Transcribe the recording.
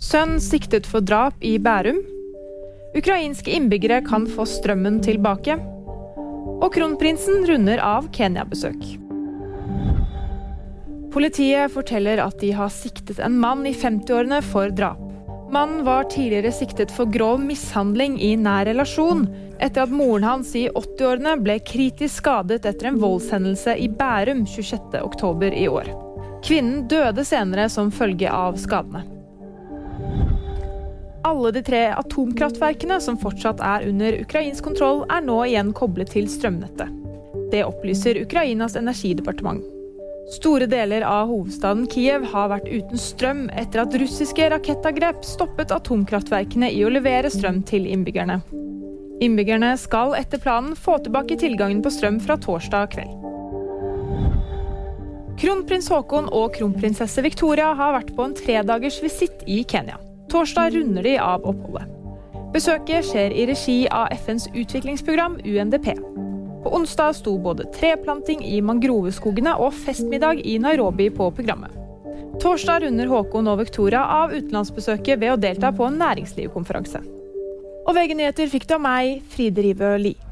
Sønn siktet for drap i Bærum. Ukrainske innbyggere kan få strømmen tilbake. Og kronprinsen runder av Kenya-besøk. Politiet forteller at de har siktet en mann i 50-årene for drap. Mannen var tidligere siktet for grov mishandling i nær relasjon, etter at moren hans i 80-årene ble kritisk skadet etter en voldshendelse i Bærum 26.10 i år. Kvinnen døde senere som følge av skadene. Alle de tre atomkraftverkene som fortsatt er under ukrainsk kontroll, er nå igjen koblet til strømnettet. Det opplyser Ukrainas energidepartement. Store deler av hovedstaden Kiev har vært uten strøm etter at russiske rakettangrep stoppet atomkraftverkene i å levere strøm til innbyggerne. Innbyggerne skal etter planen få tilbake tilgangen på strøm fra torsdag kveld. Kronprins Haakon og kronprinsesse Victoria har vært på en tredagers visitt i Kenya. Torsdag runder de av oppholdet. Besøket skjer i regi av FNs utviklingsprogram UNDP. På onsdag sto både treplanting i mangroveskogene og festmiddag i Nairobi på programmet. Torsdag runder Håkon og Victoria av utenlandsbesøket ved å delta på en næringslivskonferanse. Og VG-nyheter fikk du av meg, Fride Rivø Lie.